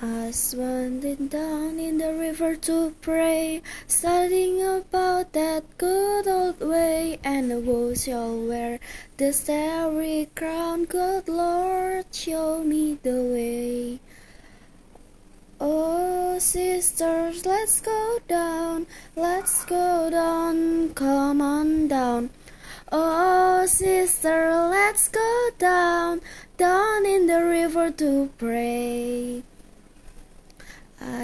As swam down in the river to pray, studying about that good old way, and who shall wear the starry crown? Good Lord, show me the way. Oh, sisters, let's go down, let's go down, come on down. Oh, sister, let's go down, down in the river to pray.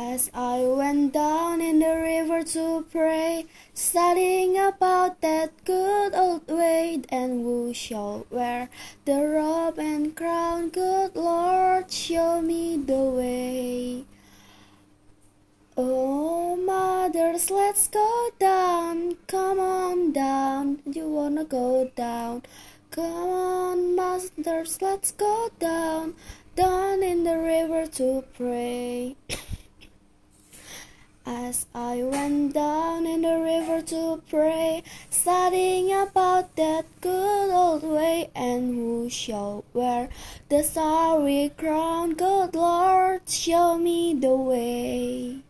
As I went down in the river to pray, studying about that good old way, and who shall wear the robe and crown? Good Lord, show me the way. Oh, mothers, let's go down, come on down, you wanna go down. Come on, mothers, let's go down, down in the river to pray. As I went down in the river to pray, studying about that good old way, and who shall wear the starry crown? Good Lord, show me the way.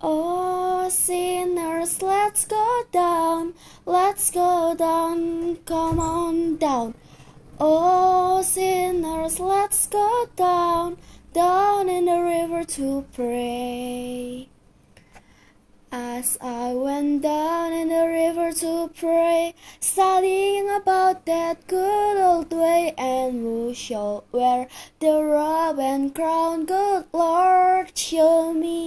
Oh, sinners, let's go down, let's go down, come on down. Oh, sinners, let's go down down in the river to pray. As I went down in the river to pray, studying about that good old way, and who shall wear the robe and crown? Good Lord, show me